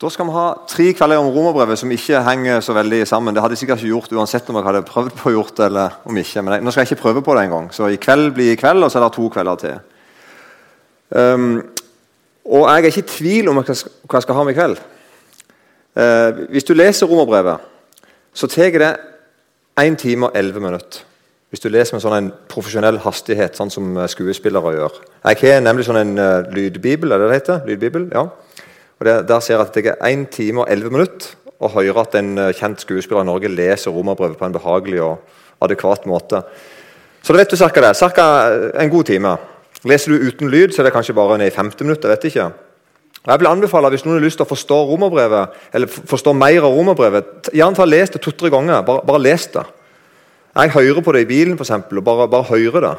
Da skal vi ha tre kvelder om romerbrevet som ikke henger så veldig sammen. Det hadde jeg sikkert ikke gjort uansett om jeg hadde prøvd på å gjort det eller om ikke. Men jeg, nå skal jeg ikke prøve på det engang. Så i kveld blir i kveld, og så er det to kvelder til. Um, og jeg er ikke i tvil om hva jeg skal ha med i kveld. Uh, hvis du leser romerbrevet, så tar det 1 time og 11 minutter. Hvis du leser med sånn en profesjonell hastighet, sånn som skuespillere gjør. Jeg har nemlig sånn en uh, lydbibel, er det det heter? Lydbibel, ja. Og det, Der ser jeg at det er 1 time og 11 minutter å høre at en eh, kjent skuespiller i Norge leser romerbrevet på en behagelig og adekvat måte. Så da vet du cirka det. Cirka en god time. Leser du uten lyd, så er det kanskje bare ned i 50 minutter. vet ikke. Og jeg vil anbefale, Hvis noen har lyst til å forstå romerbrevet, eller forstå mer av romerbrevet, gjerne ta les det to-tre ganger. Bare, bare les det. Jeg hører på det i bilen, for eksempel, og bare, bare hører det.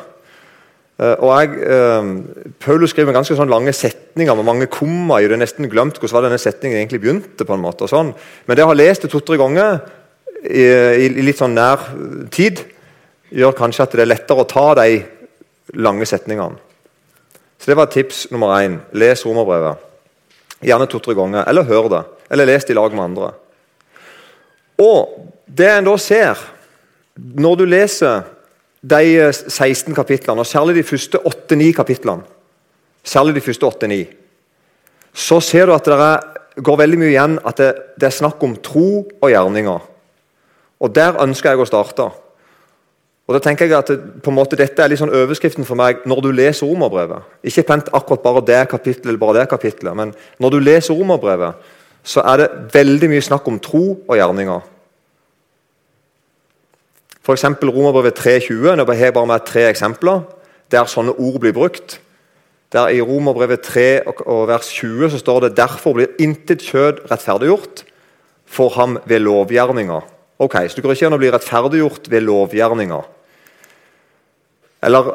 Uh, og jeg, uh, Paulus skriver ganske sånn lange setninger med mange komma i. Det er nesten glemt hvordan denne setningen egentlig begynte. på en måte. Sånn. Men det å ha lest det to-tre ganger i, i, litt sånn nær tid, gjør kanskje at det er lettere å ta de lange setningene. Så Det var tips nummer én. Les romerbrevet. Gjerne to-tre ganger. Eller hør det. Eller les det i lag med andre. Og det en da ser når du leser de 16 kapitlene, og særlig de første 8-9 kapitlene, særlig de første 8-9, så ser du at det går veldig mye igjen at det, det, er snakk om tro og gjerninger. Og Der ønsker jeg å starte. Og da tenker jeg at det, på en måte Dette er litt sånn overskriften for meg når du leser romerbrevet. Ikke pent akkurat bare det kapitlet eller bare det kapitlet, men når du leser romerbrevet, så er det veldig mye snakk om tro og gjerninger. F.eks. Romerbrevet 3,20. Nå har jeg bare med tre eksempler der sånne ord blir brukt. Der I Romerbrevet 3 og vers 20 så står det derfor blir intet kjød rettferdiggjort for ham ved lovgjerninger. Ok, Så det går ikke an å bli rettferdiggjort ved lovgjerninger. Eller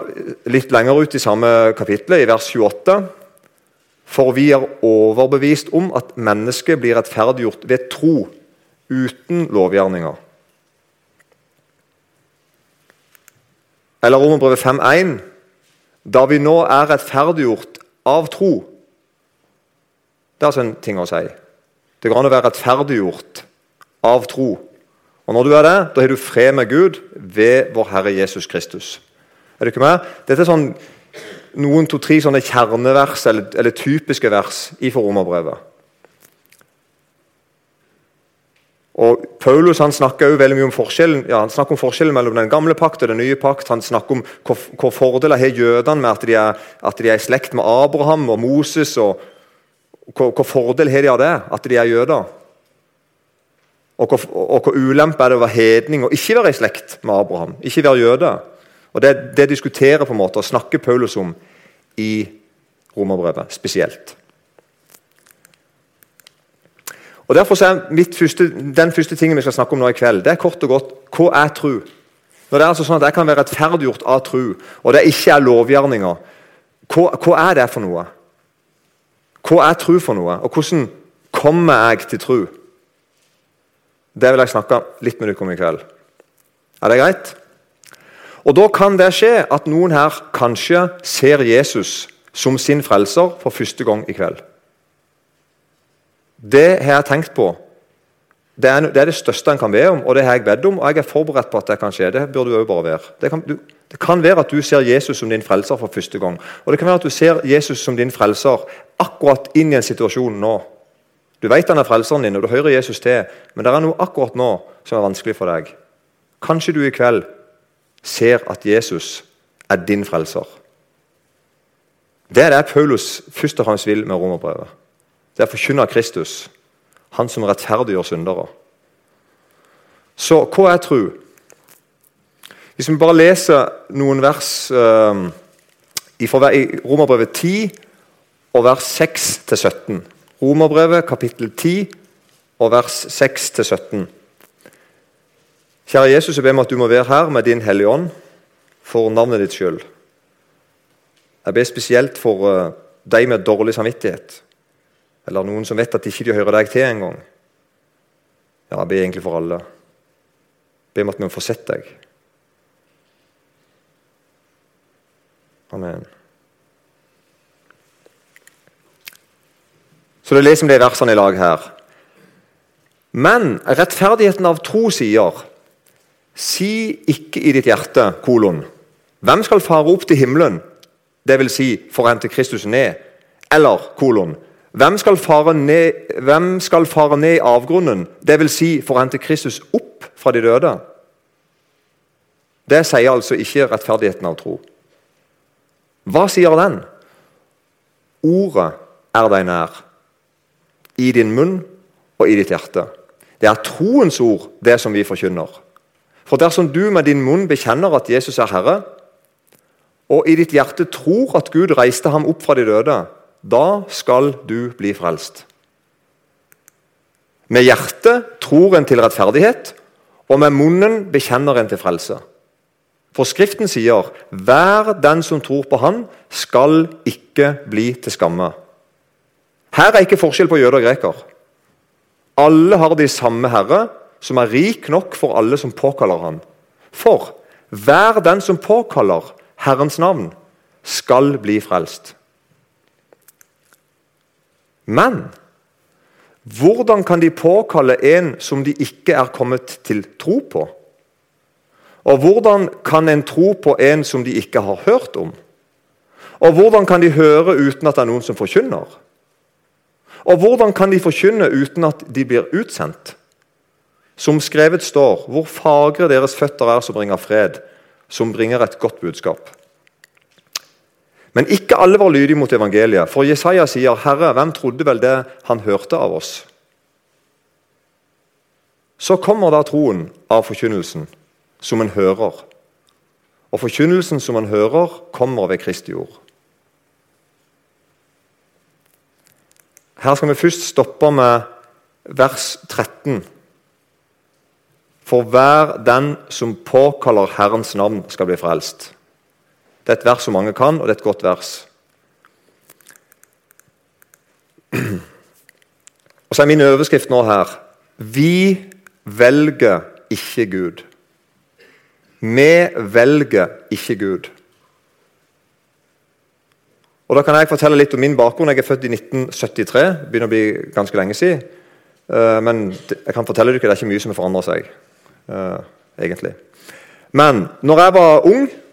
litt lenger ut i samme kapittel, i vers 28. For vi er overbevist om at mennesket blir rettferdiggjort ved tro uten lovgjerninger. Eller Romerbrevet 5,1.: Da vi nå er rettferdiggjort av tro. Det er altså en ting å si. Det går an å være rettferdiggjort av tro. Og Når du er det, da har du fred med Gud ved vår Herre Jesus Kristus. Er du ikke med? Dette er sånn, noen to-tre sånne kjernevers eller, eller typiske vers i for Romerbrevet. Og Paulus han snakker jo veldig mye om forskjellen ja, han snakker om forskjellen mellom den gamle pakt og den nye pakt. Han snakker om hvor, hvor fordeler har jødene med at de, er, at de er i slekt med Abraham og Moses. og Hvor, hvor fordel har de av det, at de er jøder? Og hvor, og hvor ulempe er det å være hedning og ikke være i slekt med Abraham? Ikke være jøde? Og Det, det diskuterer på en måte og snakker Paulus om i romerbrevet spesielt. Og Derfor er første, Den første tingen vi skal snakke om nå i kveld, det er kort og godt hva er tro? Når det er altså sånn at Jeg kan være rettferdiggjort av tro, og det ikke er lovgjerninger, hva, hva er det for noe? Hva er tro for noe, og hvordan kommer jeg til tro? Det vil jeg snakke litt med dere om i kveld. Er det greit? Og Da kan det skje at noen her kanskje ser Jesus som sin frelser for første gang i kveld. Det har jeg tenkt på. Det er, det er, det største en kan be om, og det har jeg bedt om. og jeg er forberedt på at det kan skje. Det bør du òg bare være. Det kan, du, det kan, være at du ser Jesus som din frelser for første gang. Og det kan være at du ser Jesus som din frelser akkurat inn i en situasjon nå. Du vet han er frelseren din, og du hører Jesus til, men det er noe akkurat nå som er vanskelig for deg. Kanskje du i kveld ser at Jesus er din frelser. Det er det Paulus først og fremst vil med romerbrevet. Det er å forkynne Kristus, han som rettferdiggjør syndere. Så hva er tro? Hvis vi bare leser noen vers uh, i Romerbrevet 10 og vers 6-17. Romerbrevet kapittel 10 og vers 6-17. Kjære Jesus, jeg ber om at du må være her med din Hellige Ånd for navnet ditt skyld. Jeg ber spesielt for uh, de med dårlig samvittighet. Eller noen som vet at ikke de hører deg til engang. Ja, be egentlig for alle. Be om at vi får sett deg. Amen. Så det leser vi de versene i lag her. Men rettferdigheten av tro sier Si ikke i ditt hjerte, kolon. Hvem skal fare opp til himmelen? Det vil si, for å hente Kristus ned. Eller, kolon. Hvem skal fare ned, hvem skal fare ned i avgrunnen? Vil si, for å hente Kristus opp fra de døde. Det sier altså ikke rettferdigheten av tro. Hva sier den? Ordet er deg nær, i din munn og i ditt hjerte. Det er troens ord, det som vi forkynner. For dersom du med din munn bekjenner at Jesus er Herre, og i ditt hjerte tror at Gud reiste ham opp fra de døde, da skal du bli frelst. Med hjertet tror en til rettferdighet, og med munnen bekjenner en til frelse. For Skriften sier 'Hver den som tror på Han, skal ikke bli til skamme'. Her er ikke forskjell på jøde og greker. Alle har de samme Herre, som er rik nok for alle som påkaller ham. For hver den som påkaller Herrens navn, skal bli frelst. Men hvordan kan de påkalle en som de ikke er kommet til tro på? Og hvordan kan en tro på en som de ikke har hørt om? Og hvordan kan de høre uten at det er noen som forkynner? Og hvordan kan de forkynne uten at de blir utsendt? Som skrevet står, hvor fagre deres føtter er som bringer fred, som bringer et godt budskap. Men ikke alle var lydige mot evangeliet, for Jesaja sier, 'Herre, hvem trodde vel det han hørte av oss?' Så kommer da troen av forkynnelsen, som en hører. Og forkynnelsen som en hører, kommer ved Kristi ord. Her skal vi først stoppe med vers 13. For hver den som påkaller Herrens navn, skal bli frelst. Det er et vers som mange kan, og det er et godt vers. Og så er min overskrift nå her Vi velger ikke Gud. Vi velger ikke Gud. Og Da kan jeg fortelle litt om min bakgrunn. Jeg er født i 1973. begynner å bli ganske lenge siden. Eh, men jeg kan fortelle dere det er ikke mye som har forandra seg. Uh, egentlig. Men når jeg var ung, eh,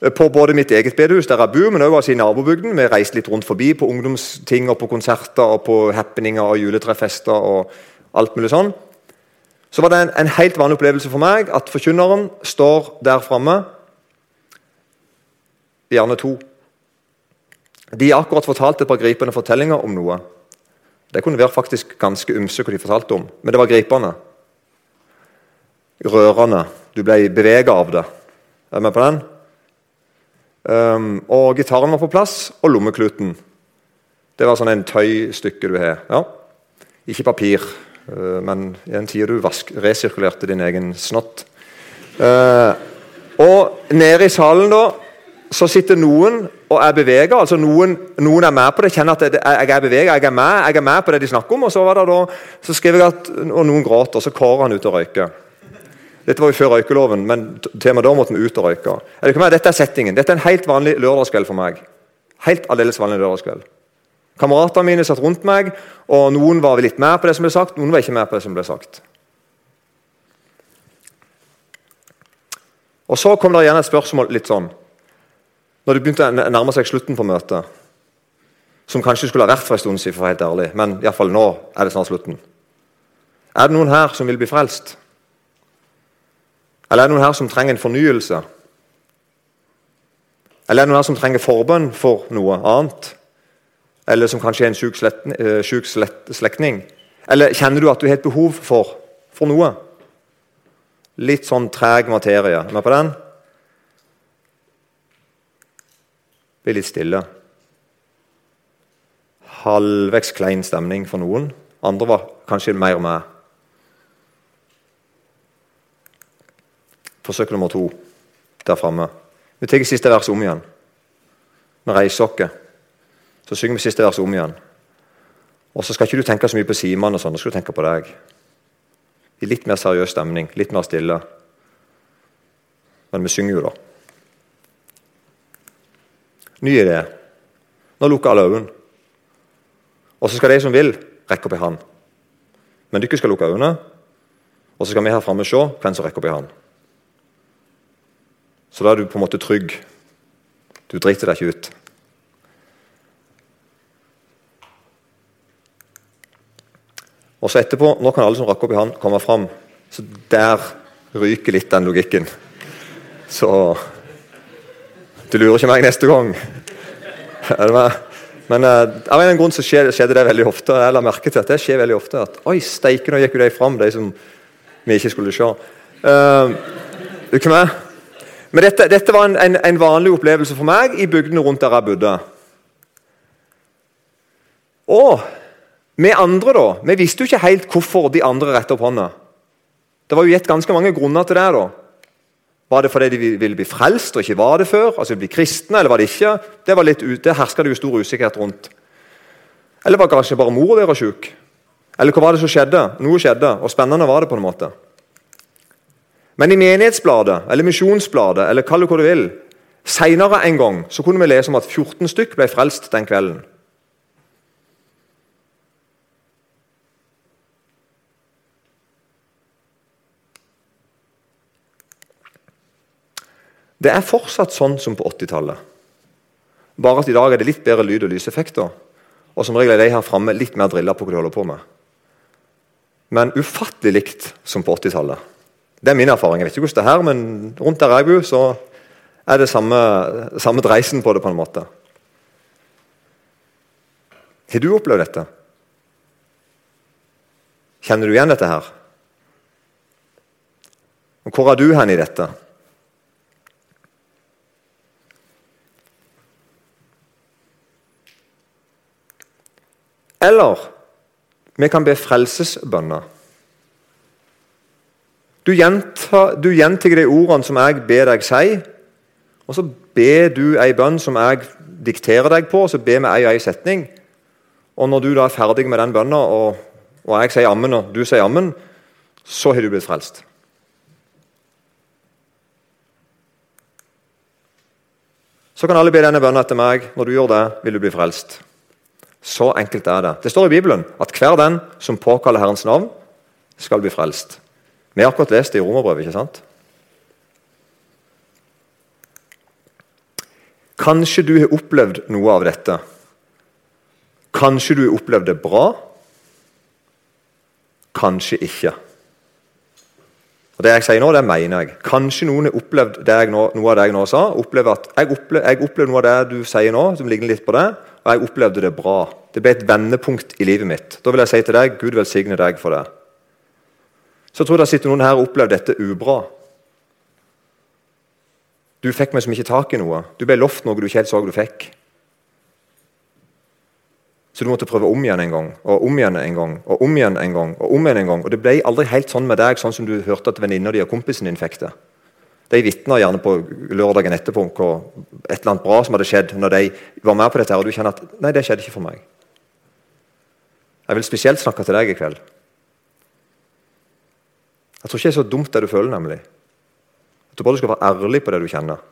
på både mitt eget bedehus der jeg bor, men også altså i nabobygden Vi reiste litt rundt forbi på ungdomsting og på konserter og på happeninger og juletrefester og alt mulig sånn. Så var det en, en helt vanlig opplevelse for meg at forkynneren står der framme. Gjerne to. De akkurat fortalt et par gripende fortellinger om noe. Det kunne være faktisk ganske ymse hva de fortalte om, men det var gripende rørende. Du ble bevega av det. Er du med på den? Um, og gitaren var på plass, og lommekluten. Det var sånn en tøystykke du har. Ja. Ikke papir, uh, men i den tida du vask, resirkulerte din egen snott. Uh, og nede i salen da, så sitter noen og er bevega. Altså noen, noen, er med på det, kjenner at jeg er bevega, jeg er med jeg er med på det de snakker om. Og så var det da, så skrev jeg at og noen gråter, og så kårer han ut og røyker. Dette var jo før røykeloven, men temaet da måtte vi ut og røyke. Dette er settingen. Dette er en helt vanlig lørdagskveld for meg. Helt aldeles vanlig lørdagskveld. Kameratene mine satt rundt meg, og noen var litt med på det som ble sagt, noen var ikke med på det som ble sagt. Og Så kom det igjen et spørsmål litt sånn Når det begynte å nærme seg slutten på møtet, som kanskje skulle ha vært for en stund siden, for helt ærlig, men i fall nå er det snart slutten. Er det noen her som vil bli frelst? Eller er det noen her som trenger en fornyelse? Eller er det noen her som trenger forbønn for noe annet? Eller som kanskje er en syk, eh, slektning? Eller kjenner du at du har et behov for, for noe? Litt sånn treg materie. Er med på den? Bli litt stille. Halvveis klein stemning for noen. Andre var kanskje mer med. Forsøk nummer to der framme. Vi tar siste vers om igjen. Vi reiser oss. Så synger vi siste vers om igjen. Og så skal ikke du tenke så mye på Simon, og sånn, da skal du tenke på deg. I litt mer seriøs stemning, litt mer stille. Men vi synger jo, da. Ny idé. Nå lukker alle øynene. Og så skal de som vil, rekke opp en hånd. Men dere skal lukke øynene, og så skal vi her framme se hvem som rekker opp i hånd. Så da er du på en måte trygg. Du driter deg ikke ut. Og så etterpå, Nå kan alle som rakker opp i hånd, komme fram. Så der ryker litt den logikken. Så Du lurer ikke meg neste gang. Men uh, av en grunn så skjedde, det veldig ofte. Jeg la merke til at det skjer veldig ofte. at Oi, steike, nå gikk jo de fram, de som vi ikke skulle se. Uh, du ikke? Men dette, dette var en, en, en, vanlig opplevelse for meg i bygdene rundt der jeg bodde. Og vi andre, da, vi visste jo ikke helt hvorfor de andre rettet opp hånda. Det var jo gitt ganske mange grunner til det. da. Var det fordi de ville bli frelst og ikke var det før? Altså bli kristne, eller var det ikke? Det var litt, det herska det jo stor usikkerhet rundt. Eller var kanskje bare mor deres sjuk? Eller hva var det som skjedde? Noe skjedde, og spennende var det på en måte. Men i Menighetsbladet, eller Misjonsbladet, eller kall det hva du vil, seinere en gang så kunne vi lese om at 14 stykk ble frelst den kvelden. Det er fortsatt sånn som på 80-tallet. Bare at i dag er det litt bedre lyd- og lyseffekter. Og som regel er de her framme litt mer drilla på hva de holder på med. Men ufattelig likt som på 80-tallet. Det er min erfaring. Jeg vet ikke hvordan det er her, men rundt der jeg bor, så er det samme, samme dreisen på det. på en måte. Har du opplevd dette? Kjenner du igjen dette her? Og Hvor er du hen i dette? Eller vi kan be frelsesbønner. Du du gjentar de ordene som jeg ber deg si, og så ber du ei bønn som jeg dikterer deg på, og så ber vi ei og ei setning. Og når du da er ferdig med den bønna, og, og, jeg sier ammen, og du sier ammen, så har du blitt frelst. Så kan alle be denne bønnen etter meg. Når du gjør det, vil du bli frelst. Så enkelt er det. Det står i Bibelen at hver den som påkaller Herrens navn, skal bli frelst. Vi har akkurat lest det i Romerbrevet, ikke sant? Kanskje du har opplevd noe av dette. Kanskje du har opplevd det bra. Kanskje ikke. Og Det jeg sier nå, det mener jeg. Kanskje noen har opplevd nå, noe av det jeg nå sa. Opplever at jeg, opple, jeg opplever noe av det du sier nå, som ligner litt på det og jeg opplevde det bra. Det ble et vendepunkt i livet mitt. Da vil jeg si til deg Gud velsigne deg for det. Så tror jeg det sitter noen her og opplever dette ubra. Du fikk meg som ikke tak i noe. Du ble lovt noe du ikke helt så du fikk. Så du måtte prøve om igjen en gang, og om igjen en gang, og om igjen en gang. Og om igjen en gang. Og det ble aldri helt sånn med deg, sånn som du hørte at venninna di og kompisen din fikk det. De vitna gjerne på lørdagen etterpå på et eller annet bra som hadde skjedd. når de var med på dette, og du kjenner at nei, det skjedde ikke for meg. Jeg vil spesielt snakke til deg i kveld. Jeg tror ikke det er så dumt det du føler, nemlig. Jeg tror bare du skal være ærlig på det du kjenner.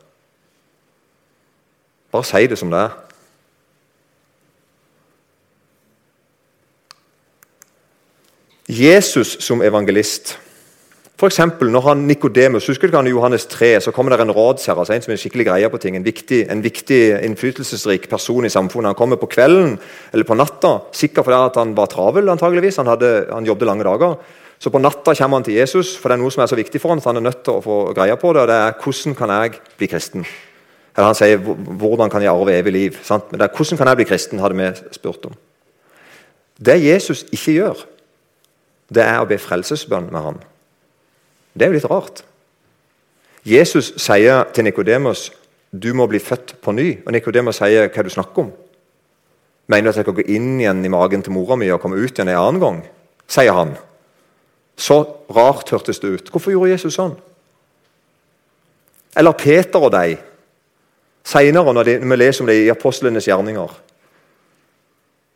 Bare si det som det er. Jesus som evangelist F.eks. når han Nikodemus husker du ikke han i Johannes 3, så kommer det en rådsherre altså en som er skikkelig greie på ting, en viktig, en viktig innflytelsesrik person i samfunnet. Han kommer på kvelden eller på natta, sikkert fordi han var travel. antageligvis, Han, hadde, han jobbet lange dager. Så på natta kommer han til Jesus, for det er noe som er så viktig for han, at han er nødt til å få greie på det. og det er Hvordan kan jeg bli kristen? Eller Han sier hvordan kan jeg arve evig liv? Sant? Men det er hvordan kan jeg bli kristen, hadde vi spurt om. Det Jesus ikke gjør, det er å be frelsesbønn med ham. Det er jo litt rart. Jesus sier til Nikodemus du må bli født på ny. Og Nikodemus sier hva du snakker om. Mener du at jeg skal gå inn igjen i magen til mora mi og komme ut igjen en annen gang? sier han. Så rart hørtes det ut. Hvorfor gjorde Jesus sånn? Eller Peter og deg, seinere, når, vi leser om det i apostlenes gjerninger.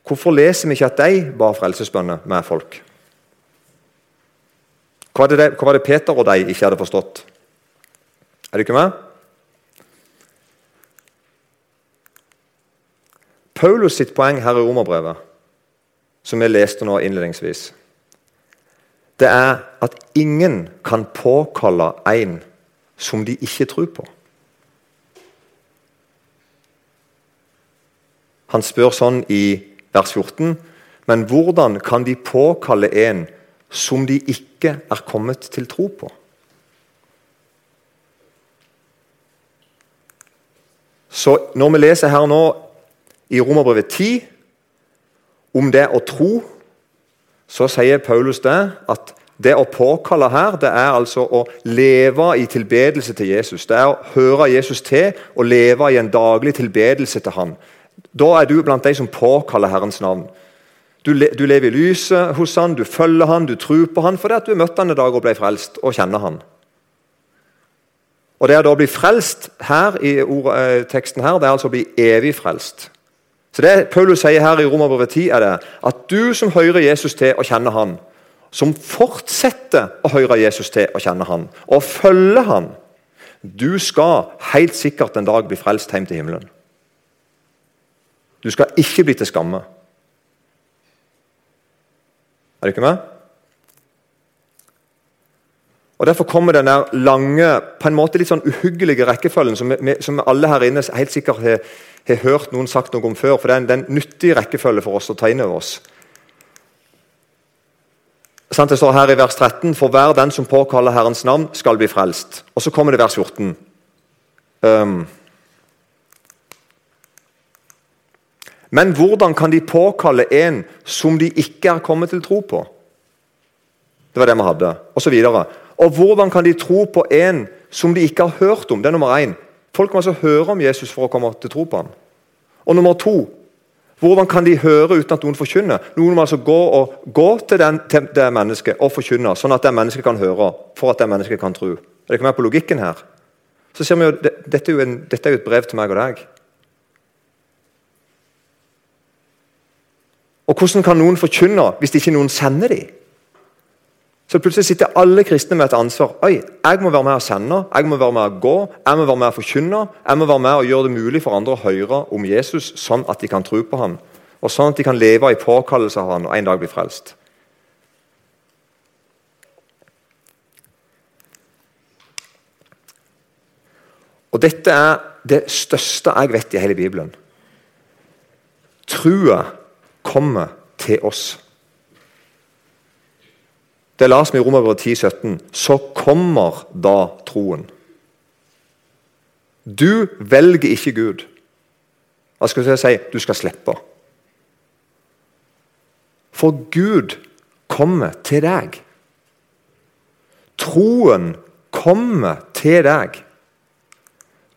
Hvorfor leser vi ikke at de ba frelsesbønner med folk? Hva var, det, hva var det Peter og de ikke hadde forstått? Er du ikke med? Paulus sitt poeng her i Romerbrevet, som vi leste nå innledningsvis, det er at ingen kan påkalle en som de ikke tror på. Han spør sånn i vers 14.: Men hvordan kan de påkalle en som de ikke er kommet til tro på? Så når vi leser her nå i Romerbrevet 10 om det å tro, så sier Paulus det at det å påkalle her, det er altså å leve i tilbedelse til Jesus. Det er å høre Jesus til og leve i en daglig tilbedelse til ham. Da er du blant de som påkaller Herrens navn. Du, du lever i lyset hos han, du følger han, du tror på han fordi at du møtte han i dag og ble frelst og kjenner han. Og Det å da bli frelst her i ord, eh, teksten her, det er altså å bli evig frelst. Så Det Paulus sier her i Romerbrevet 10, er det at du som hører Jesus til og kjenner han, som fortsetter å høre Jesus til og kjenne han, og følge han, du skal helt sikkert en dag bli frelst hjem til himmelen. Du skal ikke bli til skamme. Er du ikke med? Og Derfor kommer den lange, på en måte litt sånn uhyggelige rekkefølgen som, vi, som alle her inne helt sikkert har, har, hørt noen sagt noe om før. for Det er en, nyttig rekkefølge for oss å ta inn over oss. Det står her i vers 13.: For hver den som påkaller Herrens navn, skal bli frelst. Og så kommer det vers 14. Um, Men hvordan kan de påkalle en som de ikke er kommet til tro på? Det var det vi hadde. Og så videre. Og hvordan kan de tro på en som de ikke har hørt om? Det er nummer én. Folk må altså høre om Jesus for å komme til tro på ham. Og nummer to hvordan kan de høre uten at noen forkynner? Noen må altså gå, og, gå til, den, til, det mennesket og forkynne, sånn at det mennesket kan høre, for at det mennesket kan tro. Det ikke mer på logikken her. Så ser vi jo, Dette er jo, en, dette er jo et brev til meg og deg. Og Hvordan kan noen forkynne hvis ikke noen sender dem? Så plutselig sitter alle kristne med et ansvar. Oi, Jeg må være med å sende, jeg må være med å gå, jeg må være med å forkynne. Jeg må være med å gjøre det mulig for andre å høre om Jesus, sånn at de kan tro på ham. Og sånn at de kan leve i påkallelse av ham og en dag bli frelst. Og Dette er det største jeg vet i hele Bibelen. Trua kommer til oss. Det las vi i Romerbrevet 10, 17. Så kommer da troen. Du velger ikke Gud. Hva skal jeg si? Du skal slippe. For Gud kommer til deg. Troen kommer til deg.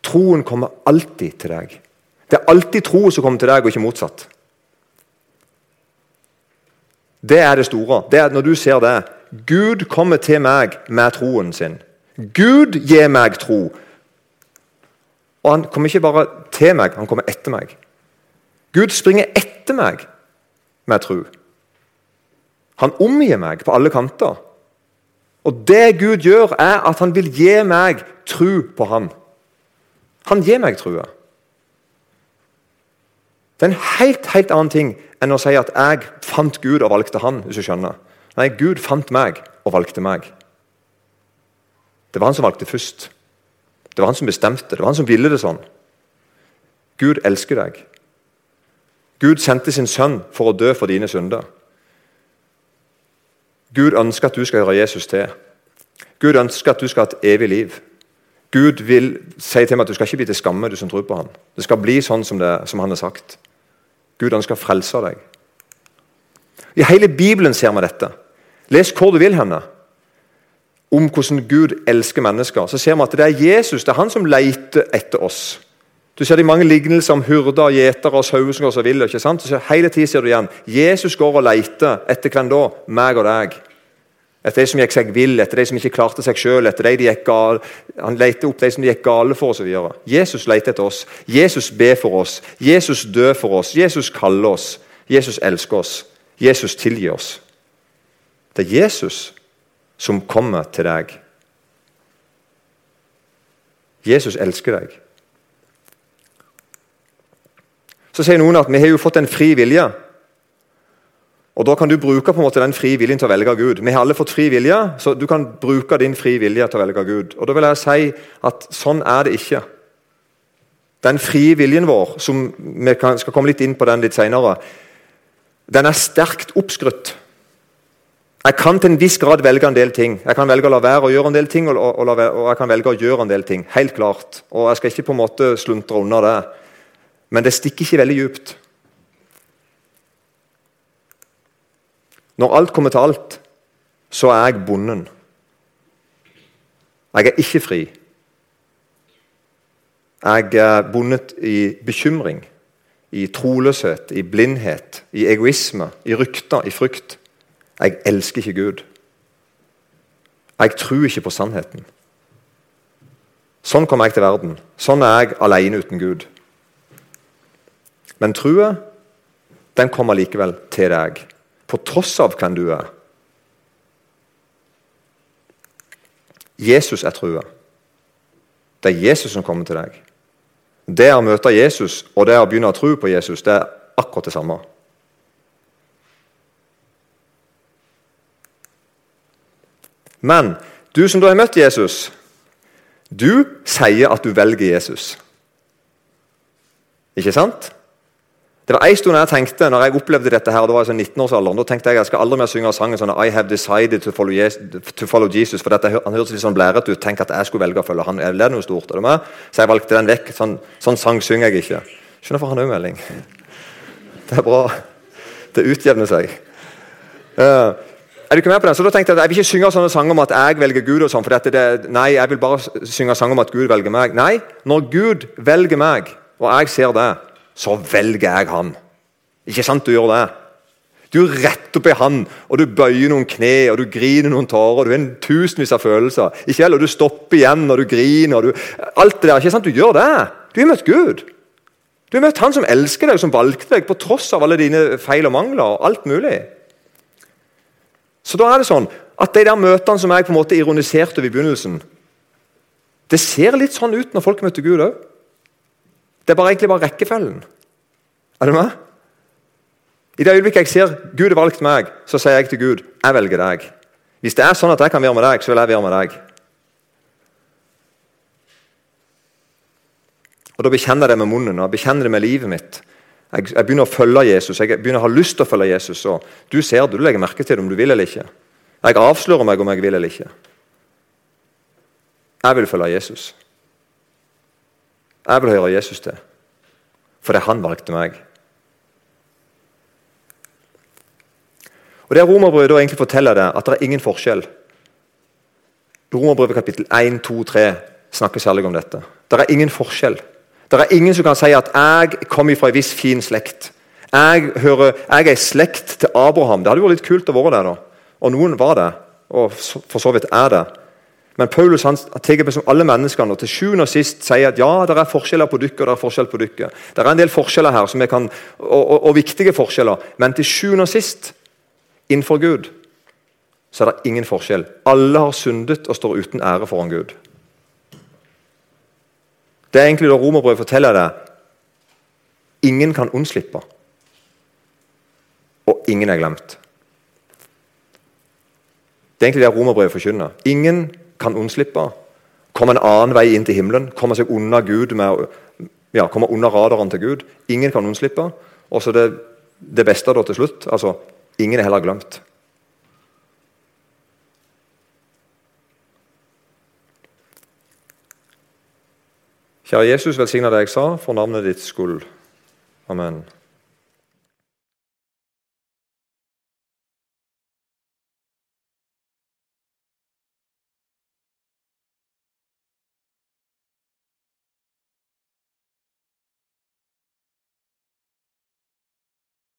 Troen kommer alltid til deg. Det er alltid troen som kommer til deg, og ikke motsatt. Det er det store. Det er når du ser det. Gud kommer til meg med troen sin. Gud gir meg tro. Og han kommer ikke bare til meg, han kommer etter meg. Gud springer etter meg med tro. Han omgir meg på alle kanter. Og det Gud gjør, er at han vil gi meg tro på ham. Han gir meg trua. Det er en helt, helt annen ting enn å si at jeg fant Gud og valgte han. hvis du skjønner. Nei, Gud fant meg og valgte meg. Det var han som valgte først. Det var han som bestemte. Det var han som ville det sånn. Gud elsker deg. Gud sendte sin sønn for å dø for dine synder. Gud ønsker at du skal høre Jesus til. Gud ønsker at du skal ha et evig liv. Gud vil si til meg at du skal ikke bli til skamme, du som tror på ham. Det skal bli sånn som, det, som han har sagt. Gud ønsker å frelse deg. I hele Bibelen ser vi dette. Les hvor du vil henne. Om hvordan Gud elsker mennesker. Så ser vi at det er Jesus det er han som leter etter oss. Du ser de mange lignelser om hurder, gjetere sauer som går så vill. ikke sant? Så hele tiden ser du igjen. Jesus går og leter etter hvem da? Meg og deg. Etter de som gikk seg vill, etter de som ikke klarte seg sjøl. Han leter opp de som gikk gale for osv. Jesus leter etter oss. Jesus ber for oss. Jesus dør for oss. Jesus kaller oss. Jesus elsker oss. Jesus tilgir oss. Det er Jesus som kommer til deg. Jesus elsker deg. Så sier noen at vi har jo fått en fri vilje. Og Da kan du bruke på en måte den frie viljen til å velge Gud. Vi har alle fått fri vilje, så du kan bruke din fri vilje til å velge Gud. Og da vil jeg si at Sånn er det ikke. Den frie viljen vår, som vi skal komme litt inn på den litt senere, den er sterkt oppskrytt. Jeg kan til en viss grad velge en del ting. Jeg kan velge å la være å gjøre en del ting, og, og, og, jeg kan velge å gjøre en del ting. Helt klart. Og Jeg skal ikke på en måte sluntre unna det. Men det stikker ikke veldig djupt. Når alt kommer til alt, så er jeg bonden. Jeg er ikke fri. Jeg er bundet i bekymring, i troløshet, i blindhet, i egoisme, i rykter, i frykt. Jeg elsker ikke Gud. Jeg tror ikke på sannheten. Sånn kom jeg til verden. Sånn er jeg alene uten Gud. Men trua, den kommer likevel til deg på tross av hvem du er. Jesus er trua. Det er Jesus som kommer til deg. Det å møte Jesus og det å begynne å tro på Jesus, det er akkurat det samme. Men du som da har møtt Jesus, du sier at du velger Jesus. Ikke sant? Det var en stund jeg tenkte, når jeg opplevde dette her, det var i sånn 19-årsalderen, da tenkte jeg jeg skal aldri mer synge sangen sånn I have decided to follow Jesus. To follow Jesus for dette, Han hørtes litt sånn blærete ut. Tenk at jeg skulle velge å følge han. Det Er noe stort? Er det med? Så jeg valgte den vekk. Sånn, sånn sang synger jeg ikke. Skjønner for han òg melding. Det er bra. Det utjevner seg. Uh, er du ikke med på den? Så da tenkte Jeg at jeg vil ikke synge sånne sanger om at jeg velger Gud. og sånn, for dette, det, Nei, jeg vil bare synge sanger om at Gud velger meg. Nei, når Gud velger meg, og jeg ser det så velger jeg han. Ikke sant du gjør det? Du retter opp i han, og du bøyer noen kne, og du griner noen tårer. og Du har en tusenvis av følelser. Ikke heller, Du stopper igjen når du griner. Du, alt det der, ikke sant Du gjør det. Du har møtt Gud. Du har møtt Han som elsker deg, som valgte deg på tross av alle dine feil og mangler. og alt mulig. Så da er det sånn at de der møtene som jeg på en måte ironiserte over i begynnelsen Det ser litt sånn ut når folk møter Gud òg. Det er bare egentlig bare rekkefølgen. Er du med? I det øyeblikket jeg ser Gud har valgt meg, så sier jeg til Gud jeg velger deg. Hvis det er sånn at jeg kan være med deg, så vil jeg være med deg. Og Da bekjenner jeg det med munnen og bekjenner det med livet mitt. Jeg, jeg, begynner å følge Jesus, jeg begynner å ha lyst til å følge Jesus. og Du ser det, du legger merke til det om du vil eller ikke. Jeg avslører meg om jeg vil eller ikke. Jeg vil følge Jesus. Jeg vil høre Jesus til, fordi han valgte meg. Og Det Romerbrevet da egentlig forteller det, at det er ingen forskjell. Romerbrevet kapittel 1, 2, 3 snakker særlig om dette. Det er ingen forskjell. Det er ingen som kan si at 'jeg kommer fra en viss fin slekt'. Jeg, hører, jeg er i slekt til Abraham. Det hadde vært litt kult å være der. da. Og noen var det, og for så vidt er det. Men Paulus han tar med som alle menneskene og til sjuende og sist sier at ja, det er forskjeller på dere og det er forskjell på dere. Det er en del forskjeller her som kan, og, og, og, viktige forskjeller, men til sjuende og sist, innenfor Gud, så er det ingen forskjell. Alle har syndet og står uten ære foran Gud. Det er egentlig det Romerbrevet forteller det. Ingen kan unnslippe. Og ingen er glemt. Det er egentlig det Romerbrevet forkynner. Ingen kan unnslippe. Komme en annen vei inn til himmelen. Komme seg unna Gud med, ja, komme under radaren til Gud. Ingen kan unnslippe. Og så det, det beste da til slutt altså, Ingen er heller glemt. Kjære Jesus, velsigna det jeg sa, for navnet ditt skyld. Amen.